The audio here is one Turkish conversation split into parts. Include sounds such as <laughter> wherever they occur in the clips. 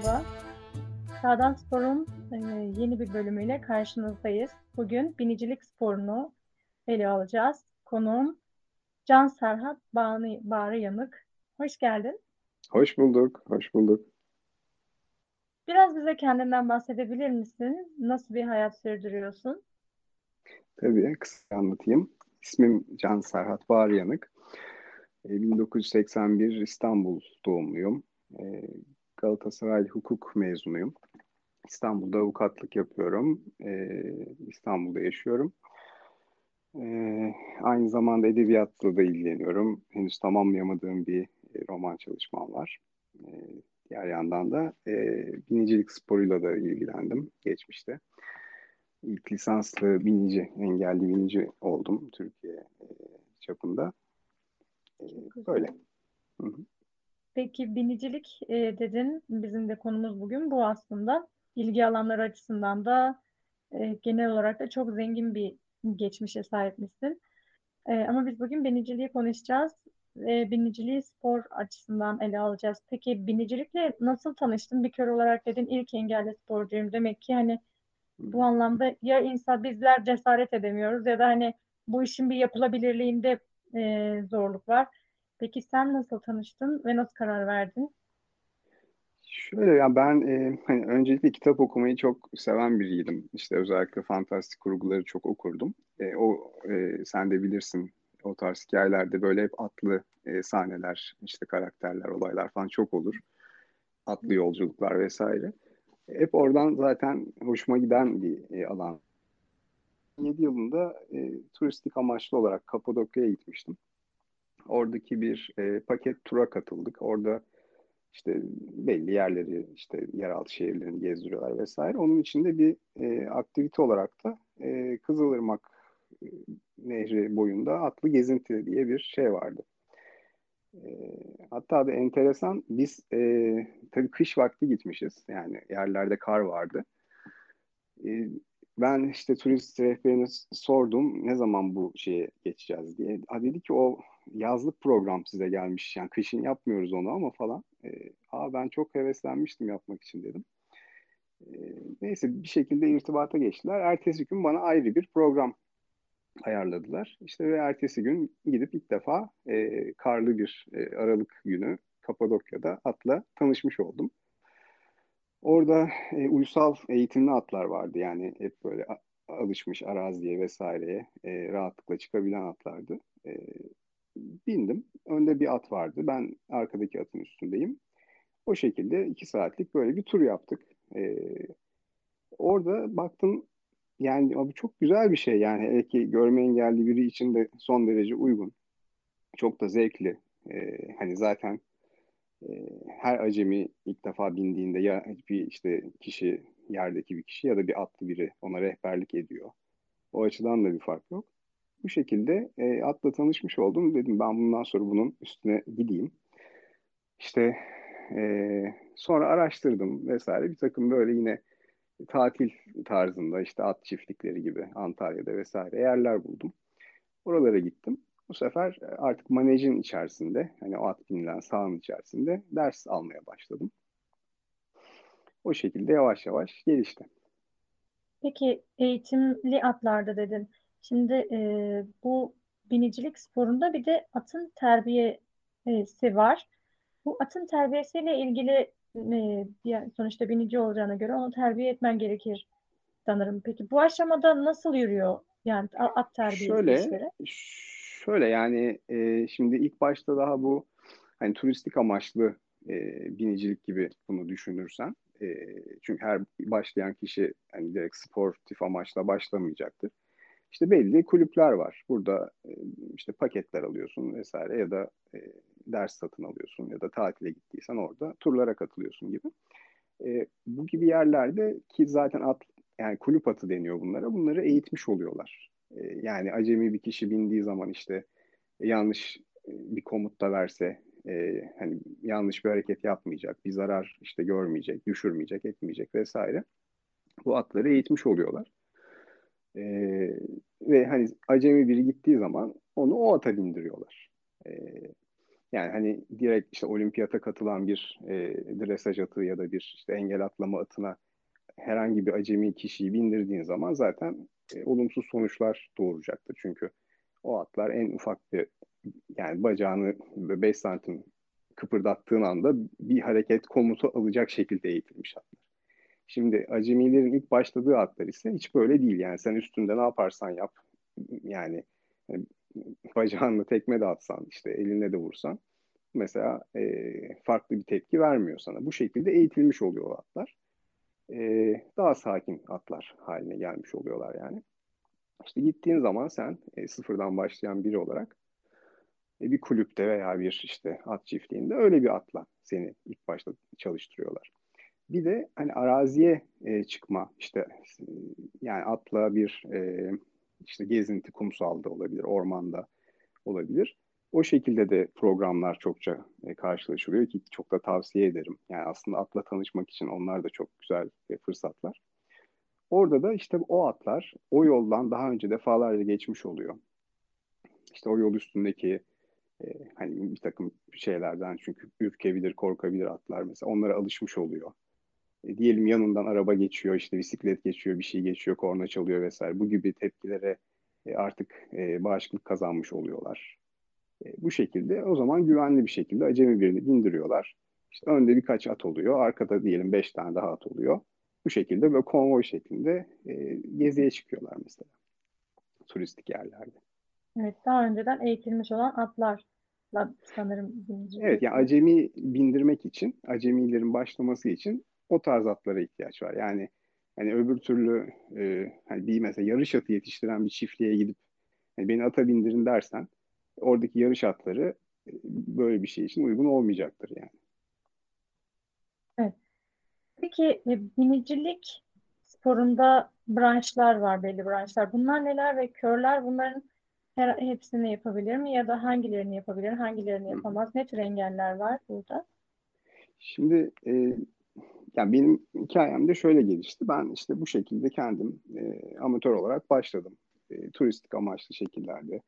Merhaba. Sağdan Spor'un e, yeni bir bölümüyle karşınızdayız. Bugün binicilik sporunu ele alacağız. Konuğum Can Serhat Bağrı Yanık. Hoş geldin. Hoş bulduk, hoş bulduk. Biraz bize kendinden bahsedebilir misin? Nasıl bir hayat sürdürüyorsun? Tabii, kısa anlatayım. İsmim Can Serhat Bağrı Yanık. 1981 İstanbul doğumluyum. E, Galatasaray hukuk mezunuyum. İstanbul'da avukatlık yapıyorum. Ee, İstanbul'da yaşıyorum. Ee, aynı zamanda edebiyatla da ilgileniyorum. Henüz tamamlayamadığım bir e, roman çalışmam var. Ee, diğer yandan da e, binicilik sporuyla da ilgilendim geçmişte. İlk lisanslı binici, engelli binici oldum Türkiye e, çapında. E, böyle. Hı hı. Peki binicilik e, dedin. Bizim de konumuz bugün bu aslında. İlgi alanları açısından da e, genel olarak da çok zengin bir geçmişe sahipmişsin. E, ama biz bugün biniciliği konuşacağız. E, biniciliği spor açısından ele alacağız. Peki binicilikle nasıl tanıştın? Bir kör olarak dedin ilk engelli sporcuyum. Demek ki hani bu anlamda ya insan bizler cesaret edemiyoruz ya da hani bu işin bir yapılabilirliğinde e, zorluk var. Peki sen nasıl tanıştın ve nasıl karar verdin? Şöyle ya ben e, hani öncelikle kitap okumayı çok seven biriydim. İşte özellikle fantastik kurguları çok okurdum. E, o e, sen de bilirsin o tarz hikayelerde böyle hep atlı e, sahneler, işte karakterler, olaylar falan çok olur. Atlı yolculuklar vesaire. Hep oradan zaten hoşuma giden bir e, alan. 7 yılında e, turistik amaçlı olarak Kapadokya'ya gitmiştim. Oradaki bir e, paket tura katıldık. Orada işte belli yerleri, işte yeraltı şehirlerini gezdiriyorlar vesaire. Onun içinde bir e, aktivite olarak da e, Kızılırmak e, Nehri boyunda atlı gezinti diye bir şey vardı. E, hatta da enteresan biz e, tabii kış vakti gitmişiz. Yani yerlerde kar vardı. E, ben işte turist rehberine sordum ne zaman bu şeye geçeceğiz diye. Ha dedi ki o yazlık program size gelmiş. Yani kışın yapmıyoruz onu ama falan. E, Aa ben çok heveslenmiştim yapmak için dedim. E, neyse bir şekilde irtibata geçtiler. Ertesi gün bana ayrı bir program ayarladılar. İşte ve ertesi gün gidip ilk defa e, karlı bir e, Aralık günü Kapadokya'da atla tanışmış oldum. Orada e, uysal eğitimli atlar vardı. Yani hep böyle alışmış araziye vesaireye e, rahatlıkla çıkabilen atlardı. E, bindim. Önde bir at vardı. Ben arkadaki atın üstündeyim. O şekilde iki saatlik böyle bir tur yaptık. E, orada baktım yani abi çok güzel bir şey yani hele ki görme engelli biri için de son derece uygun. Çok da zevkli. E, hani zaten her acemi ilk defa bindiğinde ya bir işte kişi yerdeki bir kişi ya da bir atlı biri ona rehberlik ediyor. O açıdan da bir fark yok. Bu şekilde e, atla tanışmış oldum. Dedim ben bundan sonra bunun üstüne gideyim. İşte e, sonra araştırdım vesaire. Bir takım böyle yine tatil tarzında işte at çiftlikleri gibi Antalya'da vesaire yerler buldum. Oralara gittim. Bu sefer artık manejin içerisinde, hani o at binilen sahanın içerisinde ders almaya başladım. O şekilde yavaş yavaş gelişti. Peki eğitimli atlarda dedin. Şimdi e, bu binicilik sporunda bir de atın terbiyesi var. Bu atın terbiyesiyle ilgili e, sonuçta binici olacağına göre onu terbiye etmen gerekir sanırım. Peki bu aşamada nasıl yürüyor yani at terbiyesi şöyle, işleri? Şöyle yani e, şimdi ilk başta daha bu hani turistik amaçlı e, binicilik gibi bunu düşünürsen e, çünkü her başlayan kişi hani direkt sportif amaçla başlamayacaktır. İşte belli kulüpler var. Burada e, işte paketler alıyorsun vesaire ya da e, ders satın alıyorsun ya da tatile gittiysen orada turlara katılıyorsun gibi. E, bu gibi yerlerde ki zaten at yani kulüp atı deniyor bunlara. Bunları eğitmiş oluyorlar. E, yani acemi bir kişi bindiği zaman işte yanlış bir komut da verse e, hani yanlış bir hareket yapmayacak, bir zarar işte görmeyecek, düşürmeyecek, etmeyecek vesaire. Bu atları eğitmiş oluyorlar. E, ve hani acemi biri gittiği zaman onu o ata bindiriyorlar. E, yani hani direkt işte olimpiyata katılan bir e, dresaj atı ya da bir işte engel atlama atına herhangi bir acemi kişiyi bindirdiğin zaman zaten e, olumsuz sonuçlar doğuracaktır. Çünkü o atlar en ufak bir yani bacağını 5 santim kıpırdattığın anda bir hareket komutu alacak şekilde eğitilmiş atlar. Şimdi acemilerin ilk başladığı atlar ise hiç böyle değil. Yani sen üstünde ne yaparsan yap yani e, bacağınla tekme de atsan işte eline de vursan mesela e, farklı bir tepki vermiyor sana. Bu şekilde eğitilmiş oluyor atlar. E, daha sakin atlar haline gelmiş oluyorlar yani. İşte gittiğin zaman sen e, sıfırdan başlayan biri olarak e, bir kulüpte veya bir işte at çiftliğinde öyle bir atla seni ilk başta çalıştırıyorlar. Bir de hani araziye e, çıkma işte yani atla bir e, işte gezinti kumsalda olabilir, ormanda olabilir. O şekilde de programlar çokça e, karşılaşılıyor ki çok da tavsiye ederim. Yani aslında atla tanışmak için onlar da çok güzel e, fırsatlar. Orada da işte o atlar o yoldan daha önce defalarca geçmiş oluyor. İşte o yol üstündeki e, hani bir takım şeylerden çünkü ürkebilir, korkabilir atlar mesela. Onlara alışmış oluyor. E, diyelim yanından araba geçiyor, işte bisiklet geçiyor, bir şey geçiyor, korna çalıyor vesaire. Bu gibi tepkilere e, artık e, bağışıklık kazanmış oluyorlar. E, bu şekilde o zaman güvenli bir şekilde acemi birini bindiriyorlar. İşte önde birkaç at oluyor, arkada diyelim beş tane daha at oluyor. Bu şekilde böyle konvoy şeklinde e, geziye çıkıyorlar mesela turistik yerlerde. Evet, daha önceden eğitilmiş olan atlarla sanırım binecek. Evet, yani acemi bindirmek için, acemilerin başlaması için o tarz atlara ihtiyaç var. Yani hani öbür türlü e, hani bir mesela yarış atı yetiştiren bir çiftliğe gidip hani beni ata bindirin dersen oradaki yarış atları e, böyle bir şey için uygun olmayacaktır yani. Evet. Peki e, binicilik sporunda branşlar var, belli branşlar. Bunlar neler ve körler bunların her, hepsini yapabilir mi ya da hangilerini yapabilir, hangilerini yapamaz? Ne tür engeller var burada? Şimdi e, yani benim hikayem de şöyle gelişti. Ben işte bu şekilde kendim e, amatör olarak başladım. E, turistik amaçlı şekillerde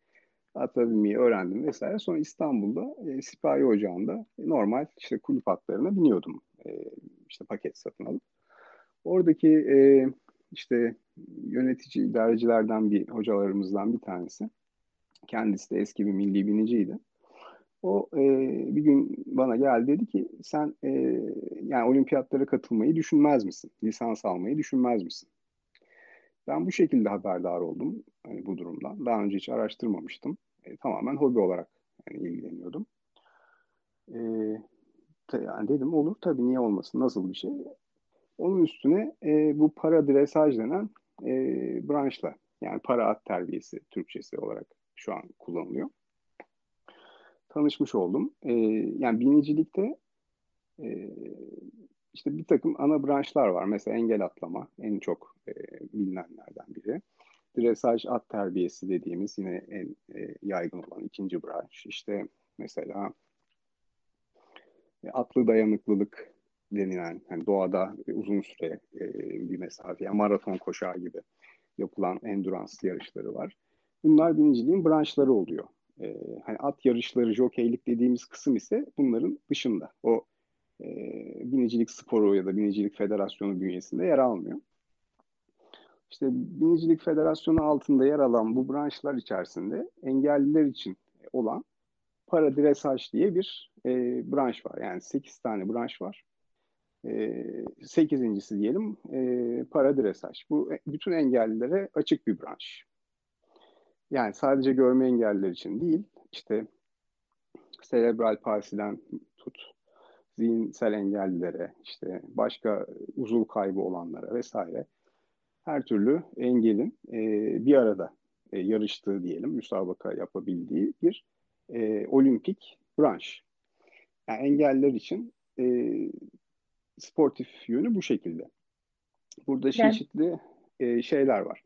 atabilmeyi öğrendim vesaire. Sonra İstanbul'da e, Sipahi Ocağı'nda normal işte kulüp atlarına biniyordum. E, işte paket satın alıp. Oradaki e, işte yönetici idarecilerden bir hocalarımızdan bir tanesi. Kendisi de eski bir milli biniciydi. O e, bir gün bana geldi dedi ki sen e, yani olimpiyatlara katılmayı düşünmez misin? Lisans almayı düşünmez misin? Ben bu şekilde haberdar oldum hani bu durumdan. Daha önce hiç araştırmamıştım. E, tamamen hobi olarak yani ilgileniyordum. E, yani dedim olur tabii niye olmasın nasıl bir şey. Onun üstüne e, bu para dresaj denen e, branşla yani para at terbiyesi Türkçesi olarak şu an kullanılıyor. Tanışmış oldum. E, yani binicilikte e, işte bir takım ana branşlar var. Mesela engel atlama en çok e, bilinenlerden biri. Dresaj at terbiyesi dediğimiz yine en e, yaygın olan ikinci branş. İşte mesela e, atlı dayanıklılık denilen yani doğada uzun süre e, bir mesafe, yani maraton koşağı gibi yapılan endurance yarışları var. Bunlar biniciliğin branşları oluyor. E, hani at yarışları, jokeylik dediğimiz kısım ise bunların dışında. O e, binicilik sporu ya da binicilik federasyonu bünyesinde yer almıyor. İşte binicilik federasyonu altında yer alan bu branşlar içerisinde engelliler için olan para dresaj diye bir e, branş var. Yani 8 tane branş var. E, sekizincisi diyelim e, para dresaj. Bu e, bütün engellilere açık bir branş. Yani sadece görme engelliler için değil, işte serebral palsiden tut, zihinsel engellilere, işte başka uzuv kaybı olanlara vesaire her türlü engelin e, bir arada e, yarıştığı diyelim, müsabaka yapabildiği bir e, olimpik branş. Yani engeller için e, sportif yönü bu şekilde. Burada Yani çeşitli e, şeyler var.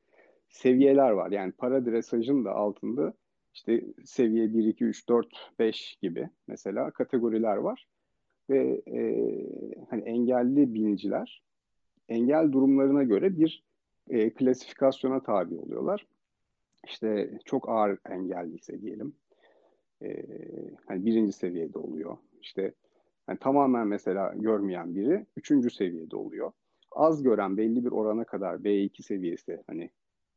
Seviyeler var. Yani para dresajın da altında işte seviye 1, 2, 3, 4, 5 gibi mesela kategoriler var. Ve e, hani engelli biniciler engel durumlarına göre bir e, klasifikasyona tabi oluyorlar. İşte çok ağır engelliyse diyelim. E, hani birinci seviyede oluyor. İşte yani tamamen mesela görmeyen biri üçüncü seviyede oluyor. Az gören belli bir orana kadar B2 seviyesi hani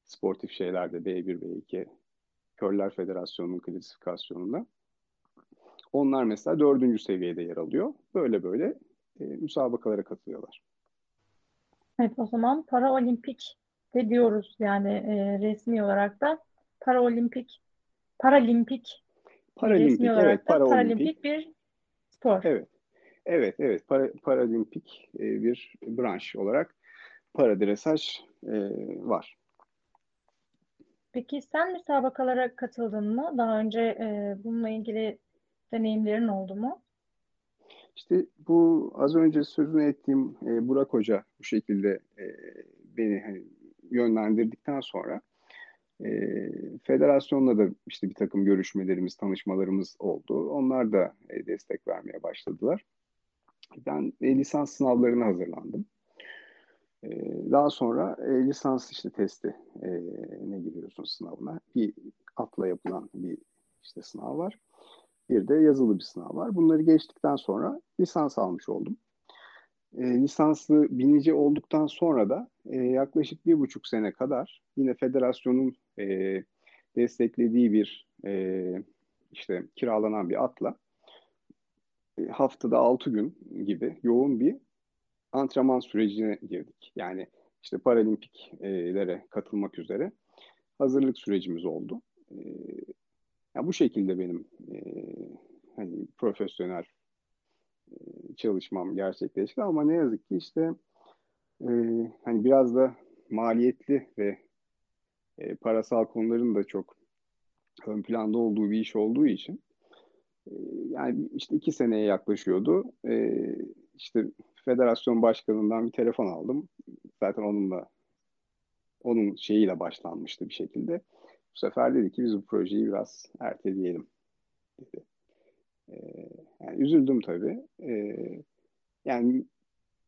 sportif şeylerde B1, B2 Körler Federasyonu'nun klasifikasyonunda. Onlar mesela dördüncü seviyede yer alıyor. Böyle böyle e, müsabakalara katılıyorlar. evet o zaman paraolimpik de diyoruz yani e, resmi olarak da paraolimpik paralimpik Paralimpik, resmi evet, olarak da paraolimpik. paralimpik bir spor. Evet, evet, evet. Para, paralimpik e, bir branş olarak paradresaj e, var. Peki sen müsabakalara katıldın mı? Daha önce e, bununla ilgili deneyimlerin oldu mu? İşte bu az önce sözünü ettiğim e, Burak Hoca bu şekilde e, beni hani yönlendirdikten sonra e, federasyonla da işte bir takım görüşmelerimiz, tanışmalarımız oldu. Onlar da e, destek vermeye başladılar. Ben e, lisans sınavlarına hazırlandım. E, daha sonra e, lisans işte testi e, ne giriyorsun sınavına. Bir atla yapılan bir işte sınav var. Bir de yazılı bir sınav var. Bunları geçtikten sonra lisans almış oldum. E, lisanslı binici olduktan sonra da e, yaklaşık bir buçuk sene kadar yine federasyonun e, desteklediği bir e, işte kiralanan bir atla e, haftada altı gün gibi yoğun bir antrenman sürecine girdik. Yani işte paralimpiklere katılmak üzere hazırlık sürecimiz oldu. E, yani bu şekilde benim e, hani profesyonel e, çalışmam gerçekleşti ama ne yazık ki işte e, hani biraz da maliyetli ve e, parasal konuların da çok ön planda olduğu bir iş olduğu için e, yani işte iki seneye yaklaşıyordu. E, işte federasyon başkanından bir telefon aldım. Zaten onunla onun şeyiyle başlanmıştı bir şekilde. Bu sefer dedi ki biz bu projeyi biraz erteleyelim dedi. Ee, yani üzüldüm tabii. Ee, yani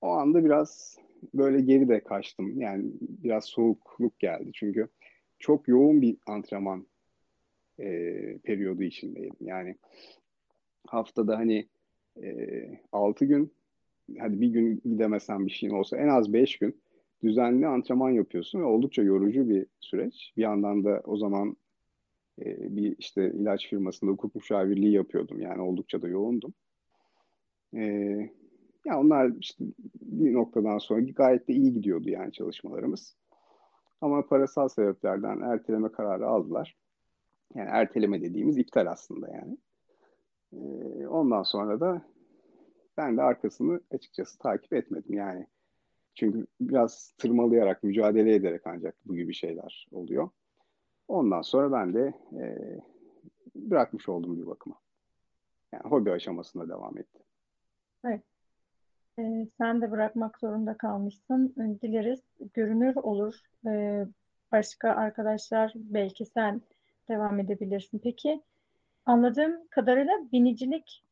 o anda biraz böyle geri de kaçtım. Yani biraz soğukluk geldi. Çünkü çok yoğun bir antrenman e, periyodu içindeydim. Yani haftada hani e, 6 gün hadi bir gün gidemesen bir şeyin olsa en az 5 gün düzenli antrenman yapıyorsun ve oldukça yorucu bir süreç. Bir yandan da o zaman e, bir işte ilaç firmasında hukuk müşavirliği yapıyordum. Yani oldukça da yoğundum. E, ya onlar işte bir noktadan sonra gayet de iyi gidiyordu yani çalışmalarımız. Ama parasal sebeplerden erteleme kararı aldılar. Yani erteleme dediğimiz iptal aslında yani. E, ondan sonra da ben de arkasını açıkçası takip etmedim yani. Çünkü biraz tırmalayarak, mücadele ederek ancak bu gibi şeyler oluyor. Ondan sonra ben de e, bırakmış oldum bir bakıma. Yani hobi aşamasında devam etti. Evet. Ee, sen de bırakmak zorunda kalmışsın. Ee, Dileriz görünür olur. Ee, başka arkadaşlar belki sen devam edebilirsin. Peki anladığım kadarıyla binicilik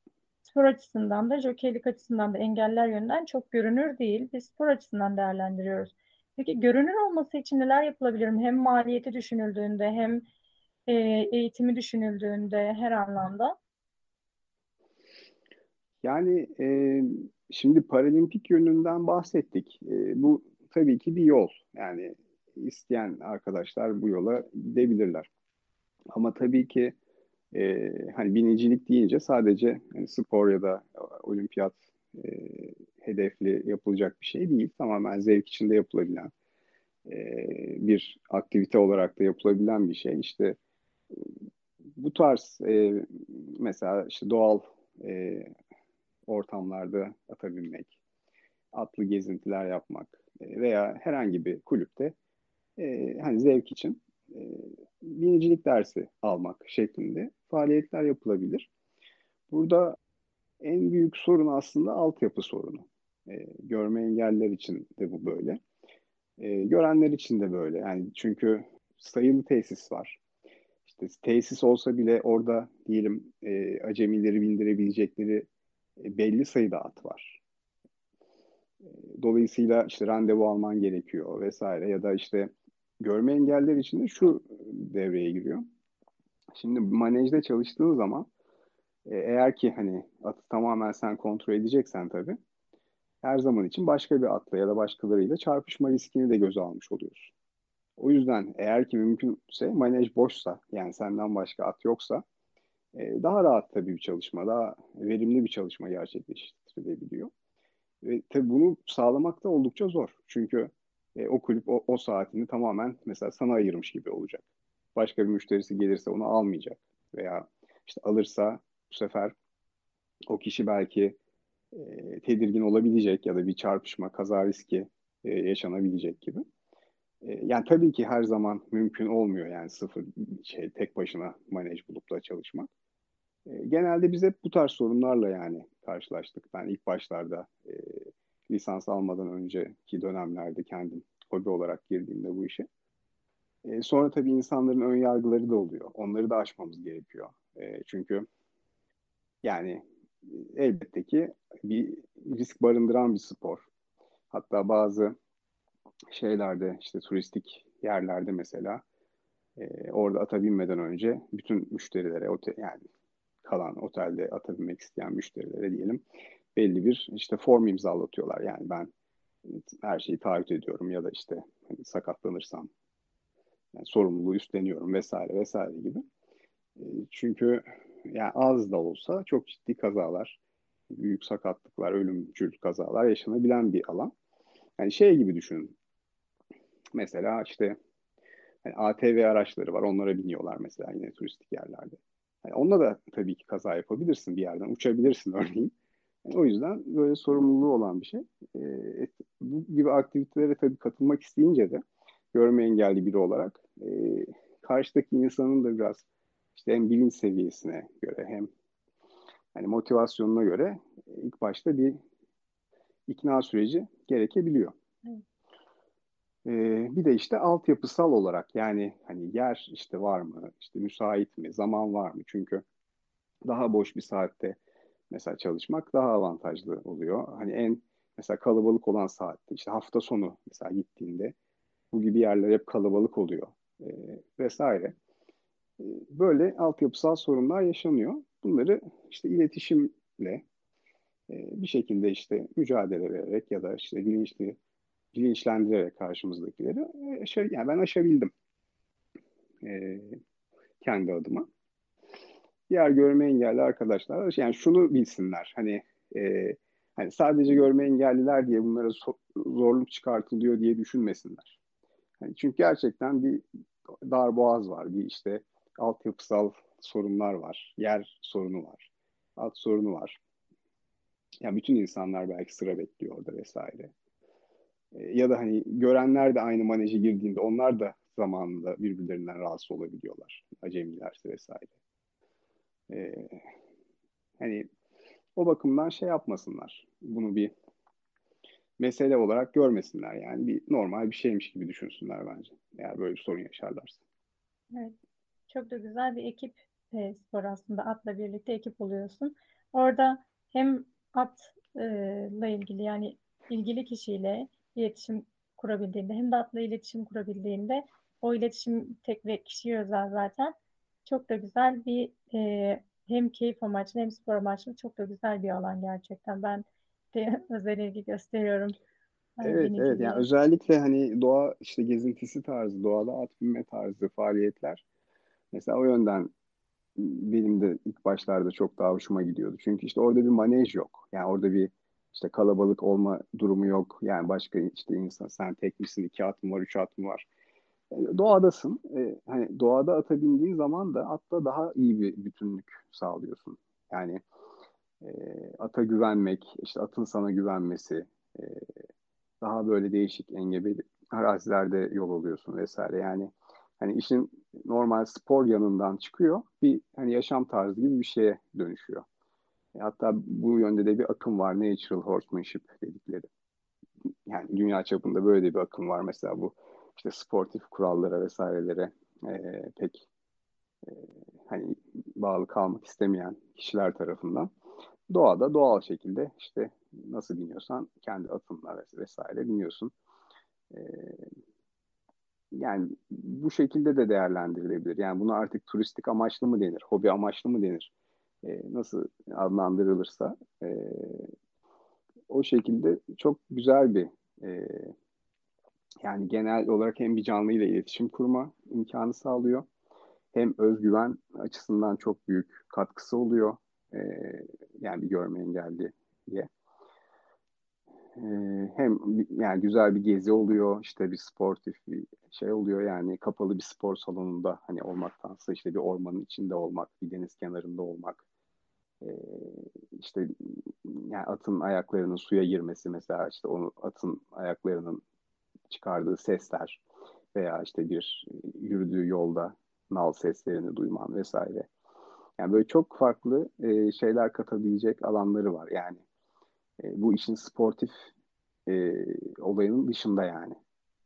spor açısından da jokeylik açısından da engeller yönünden çok görünür değil. Biz spor açısından değerlendiriyoruz. Peki görünür olması için neler yapılabilir? Hem maliyeti düşünüldüğünde hem e, eğitimi düşünüldüğünde her anlamda. Yani e, şimdi paralimpik yönünden bahsettik. E, bu tabii ki bir yol. Yani isteyen arkadaşlar bu yola gidebilirler. Ama tabii ki e, hani binicilik deyince sadece hani spor ya da olimpiyat e, hedefli yapılacak bir şey değil. Tamamen zevk içinde yapılabilen e, bir aktivite olarak da yapılabilen bir şey. İşte bu tarz e, mesela işte doğal e, ortamlarda ata binmek, atlı gezintiler yapmak e, veya herhangi bir kulüpte e, hani zevk için e, binicilik dersi almak şeklinde faaliyetler yapılabilir. Burada en büyük sorun aslında altyapı sorunu. E, görme engelliler için de bu böyle. E, görenler için de böyle. Yani çünkü sayılı tesis var. İşte tesis olsa bile orada diyelim e, acemileri bindirebilecekleri e, belli sayıda at var. E, dolayısıyla işte randevu alman gerekiyor vesaire ya da işte görme engeller için de şu devreye giriyor. Şimdi manejde çalıştığın zaman e, eğer ki hani atı tamamen sen kontrol edeceksen tabii her zaman için başka bir atla ya da başkalarıyla çarpışma riskini de göze almış oluyorsun. O yüzden eğer ki mümkünse manej boşsa yani senden başka at yoksa e, daha rahat tabii bir çalışma, daha verimli bir çalışma gerçekleştirilebiliyor. Ve tabii bunu sağlamak da oldukça zor. Çünkü e, o kulüp o, o saatini tamamen mesela sana ayırmış gibi olacak. Başka bir müşterisi gelirse onu almayacak. Veya işte alırsa bu sefer o kişi belki e, tedirgin olabilecek ya da bir çarpışma, kaza riski e, yaşanabilecek gibi. E, yani tabii ki her zaman mümkün olmuyor yani sıfır şey tek başına manaj bulup da çalışmak. E, genelde biz hep bu tarz sorunlarla yani karşılaştık. Ben ilk başlarda e, lisans almadan önceki dönemlerde kendim hobi olarak girdiğimde bu işe. E, sonra tabii insanların ön yargıları da oluyor. Onları da aşmamız gerekiyor. E, çünkü yani elbette ki bir risk barındıran bir spor. Hatta bazı şeylerde işte turistik yerlerde mesela e, orada ata binmeden önce bütün müşterilere otel, yani kalan otelde ata binmek isteyen müşterilere diyelim belli bir işte form imzalatıyorlar. Yani ben her şeyi taahhüt ediyorum ya da işte hani sakatlanırsam yani sorumluluğu üstleniyorum vesaire vesaire gibi. E, çünkü yani az da olsa çok ciddi kazalar, büyük sakatlıklar, ölümcül kazalar yaşanabilen bir alan. Yani şey gibi düşünün. Mesela işte yani ATV araçları var. Onlara biniyorlar mesela yine turistik yerlerde. Yani onunla da tabii ki kaza yapabilirsin bir yerden. Uçabilirsin <laughs> örneğin. Yani o yüzden böyle sorumluluğu olan bir şey. E, bu gibi aktivitelere tabii katılmak isteyince de görme engelli biri olarak e, karşıdaki insanın da biraz işte hem bilinç seviyesine göre hem hani motivasyonuna göre ilk başta bir ikna süreci gerekebiliyor. Evet. Ee, bir de işte altyapısal olarak yani hani yer işte var mı, işte müsait mi, zaman var mı? Çünkü daha boş bir saatte mesela çalışmak daha avantajlı oluyor. Hani en mesela kalabalık olan saatte işte hafta sonu mesela gittiğinde bu gibi yerler hep kalabalık oluyor e, vesaire. E, böyle altyapısal sorunlar yaşanıyor. Bunları işte iletişimle e, bir şekilde işte mücadele vererek ya da işte bilinçli bilinçlendirerek karşımızdakileri aşağı, yani ben aşabildim e, kendi adıma. Diğer görme engelli arkadaşlar yani şunu bilsinler hani e, hani sadece görme engelliler diye bunlara so- zorluk çıkartılıyor diye düşünmesinler. Yani çünkü gerçekten bir dar boğaz var, bir işte altyapısal sorunlar var, yer sorunu var, alt sorunu var. Yani bütün insanlar belki sıra bekliyor orada vesaire. E, ya da hani görenler de aynı maneje girdiğinde onlar da zamanında birbirlerinden rahatsız olabiliyorlar. Acemilerse vesaire. E, hani o bakımdan şey yapmasınlar. Bunu bir mesele olarak görmesinler yani bir normal bir şeymiş gibi düşünsünler bence. Eğer böyle bir sorun yaşarlarsa. Evet. Çok da güzel bir ekip e, spor aslında. Atla birlikte ekip oluyorsun. Orada hem atla ilgili yani ilgili kişiyle iletişim kurabildiğinde hem de atla iletişim kurabildiğinde o iletişim tek ve kişiye özel zaten çok da güzel bir e, hem keyif amaçlı hem spor amaçlı çok da güzel bir alan gerçekten. Ben de <laughs> özel ilgi gösteriyorum. Evet, evet. Yani özellikle hani doğa işte gezintisi tarzı, doğada at binme tarzı faaliyetler mesela o yönden benim de ilk başlarda çok daha hoşuma gidiyordu. Çünkü işte orada bir manej yok. Yani orada bir işte kalabalık olma durumu yok. Yani başka işte insan sen tek misin, iki atım var, üç atım var. Doğadasın. Ee, hani doğada ata bindiğin zaman da atla daha iyi bir bütünlük sağlıyorsun. Yani e, ata güvenmek, işte atın sana güvenmesi, e, daha böyle değişik engebeli arazilerde yol alıyorsun vesaire. Yani hani işin normal spor yanından çıkıyor bir hani yaşam tarzı gibi bir şeye dönüşüyor. Hatta bu yönde de bir akım var. Natural horsemanship dedikleri. Yani dünya çapında böyle de bir akım var. Mesela bu işte sportif kurallara vesairelere e, pek e, hani bağlı kalmak istemeyen kişiler tarafından doğada doğal şekilde işte nasıl biniyorsan kendi atınla vesaire biniyorsun. E, yani bu şekilde de değerlendirilebilir. Yani bunu artık turistik amaçlı mı denir, hobi amaçlı mı denir? E, nasıl adlandırılırsa e, o şekilde çok güzel bir e, yani genel olarak hem bir canlı ile iletişim kurma imkanı sağlıyor. Hem özgüven açısından çok büyük katkısı oluyor. E, yani bir görme engelli diye. E, hem yani güzel bir gezi oluyor, işte bir sportif bir şey oluyor yani kapalı bir spor salonunda hani olmaktansa işte bir ormanın içinde olmak, bir deniz kenarında olmak, işte yani atın ayaklarının suya girmesi mesela işte onu atın ayaklarının çıkardığı sesler veya işte bir yürüdüğü yolda nal seslerini duyman vesaire. Yani böyle çok farklı e, şeyler katabilecek alanları var. Yani e, bu işin sportif e, olayının dışında yani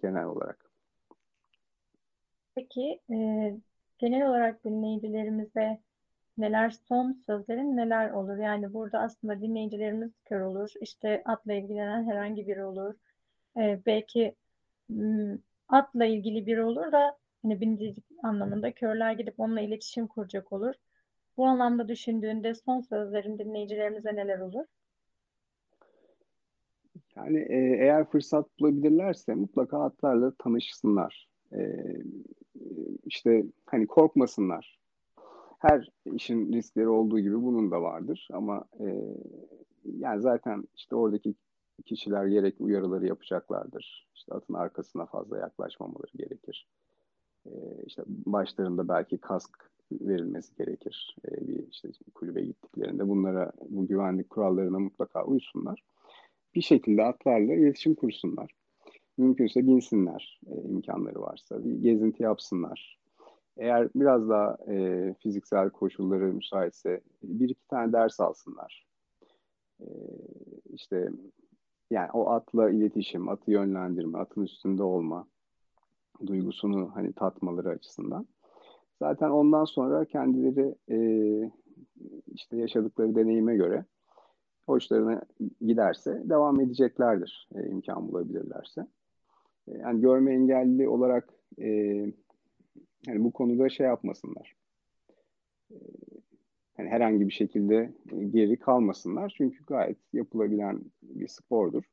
genel olarak. Peki e, genel olarak dinleyicilerimize neler son sözlerin neler olur? Yani burada aslında dinleyicilerimiz kör olur. İşte atla ilgilenen herhangi biri olur. E, belki atla ilgili biri olur da hani binicilik anlamında körler gidip onunla iletişim kuracak olur. Bu anlamda düşündüğünde son sözlerin dinleyicilerimize neler olur? Yani e, eğer fırsat bulabilirlerse mutlaka atlarla tanışsınlar. E, işte hani korkmasınlar. Her işin riskleri olduğu gibi bunun da vardır ama e, yani zaten işte oradaki kişiler gerekli uyarıları yapacaklardır. İşte atın arkasına fazla yaklaşmamaları gerekir. E, işte başlarında belki kask verilmesi gerekir. E, bir işte kulübe gittiklerinde bunlara bu güvenlik kurallarına mutlaka uysunlar. Bir şekilde atlarla iletişim kursunlar. Mümkünse binsinler e, imkanları varsa. Bir gezinti yapsınlar. Eğer biraz daha e, fiziksel koşulları müsaitse bir iki tane ders alsınlar. E, işte yani o atla iletişim, atı yönlendirme, atın üstünde olma duygusunu hani tatmaları açısından. Zaten ondan sonra kendileri e, işte yaşadıkları deneyime göre hoşlarına giderse devam edeceklerdir e, imkan bulabilirlerse. E, yani görme engelli olarak e, yani bu konuda şey yapmasınlar. E, yani herhangi bir şekilde geri kalmasınlar. Çünkü gayet yapılabilen bir spordur.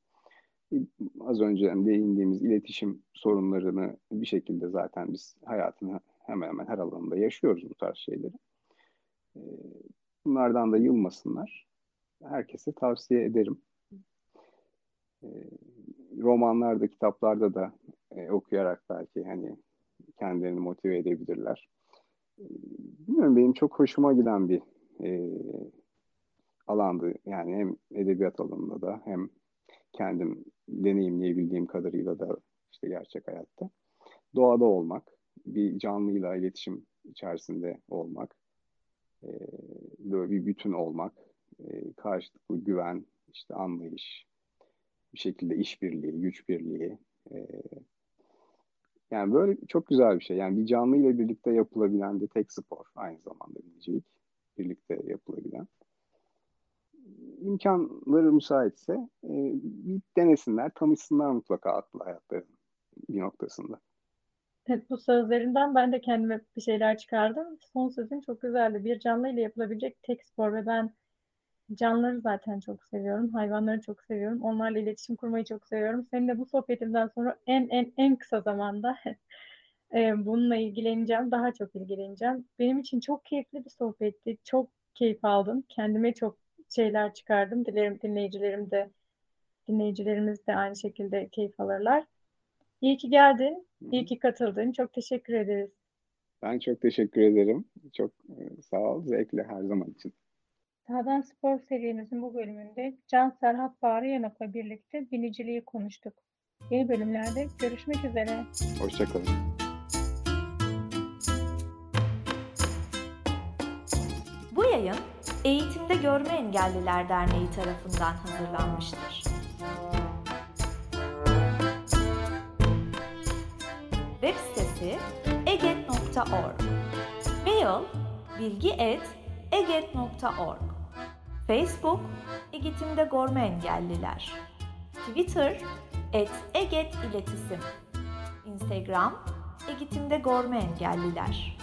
Az önce değindiğimiz iletişim sorunlarını bir şekilde zaten biz hayatın hemen hemen her alanında yaşıyoruz bu tarz şeyleri. E, bunlardan da yılmasınlar. Herkese tavsiye ederim. E, romanlarda, kitaplarda da e, okuyarak belki hani kendilerini motive edebilirler. Bilmiyorum benim çok hoşuma giden bir e, alandı. Yani hem edebiyat alanında da hem kendim deneyimleyebildiğim kadarıyla da işte gerçek hayatta. Doğada olmak, bir canlıyla iletişim içerisinde olmak, e, böyle bir bütün olmak, e, karşılıklı güven, işte anlayış, bir şekilde işbirliği, güç birliği. E, yani böyle çok güzel bir şey. Yani bir canlı ile birlikte yapılabilen de tek spor aynı zamanda binicilik. Birlikte yapılabilen. İmkanları müsaitse e, bir denesinler, tanışsınlar mutlaka atlı hayatların bir noktasında. Evet, bu sözlerinden ben de kendime bir şeyler çıkardım. Son sözün çok güzeldi. Bir canlı ile yapılabilecek tek spor ve ben Canlıları zaten çok seviyorum. Hayvanları çok seviyorum. Onlarla iletişim kurmayı çok seviyorum. Seninle bu sohbetimden sonra en en en kısa zamanda <laughs> e, bununla ilgileneceğim. Daha çok ilgileneceğim. Benim için çok keyifli bir sohbetti. Çok keyif aldım. Kendime çok şeyler çıkardım. Dilerim dinleyicilerim de dinleyicilerimiz de aynı şekilde keyif alırlar. İyi ki geldin. İyi ki katıldın. Çok teşekkür ederiz. Ben çok teşekkür ederim. Çok e, sağ ol. Zevkle her zaman için. Sağdan Spor serimizin bu bölümünde Can Serhat Bağrı Yanak'la birlikte biniciliği konuştuk. Yeni bölümlerde görüşmek üzere. Hoşçakalın. Bu yayın Eğitimde Görme Engelliler Derneği tarafından hazırlanmıştır. Web sitesi eget.org Mail bilgi.eget.org Facebook Eğitimde Görme Engelliler. Twitter et Eget İletisim. Instagram Eğitimde Görme Engelliler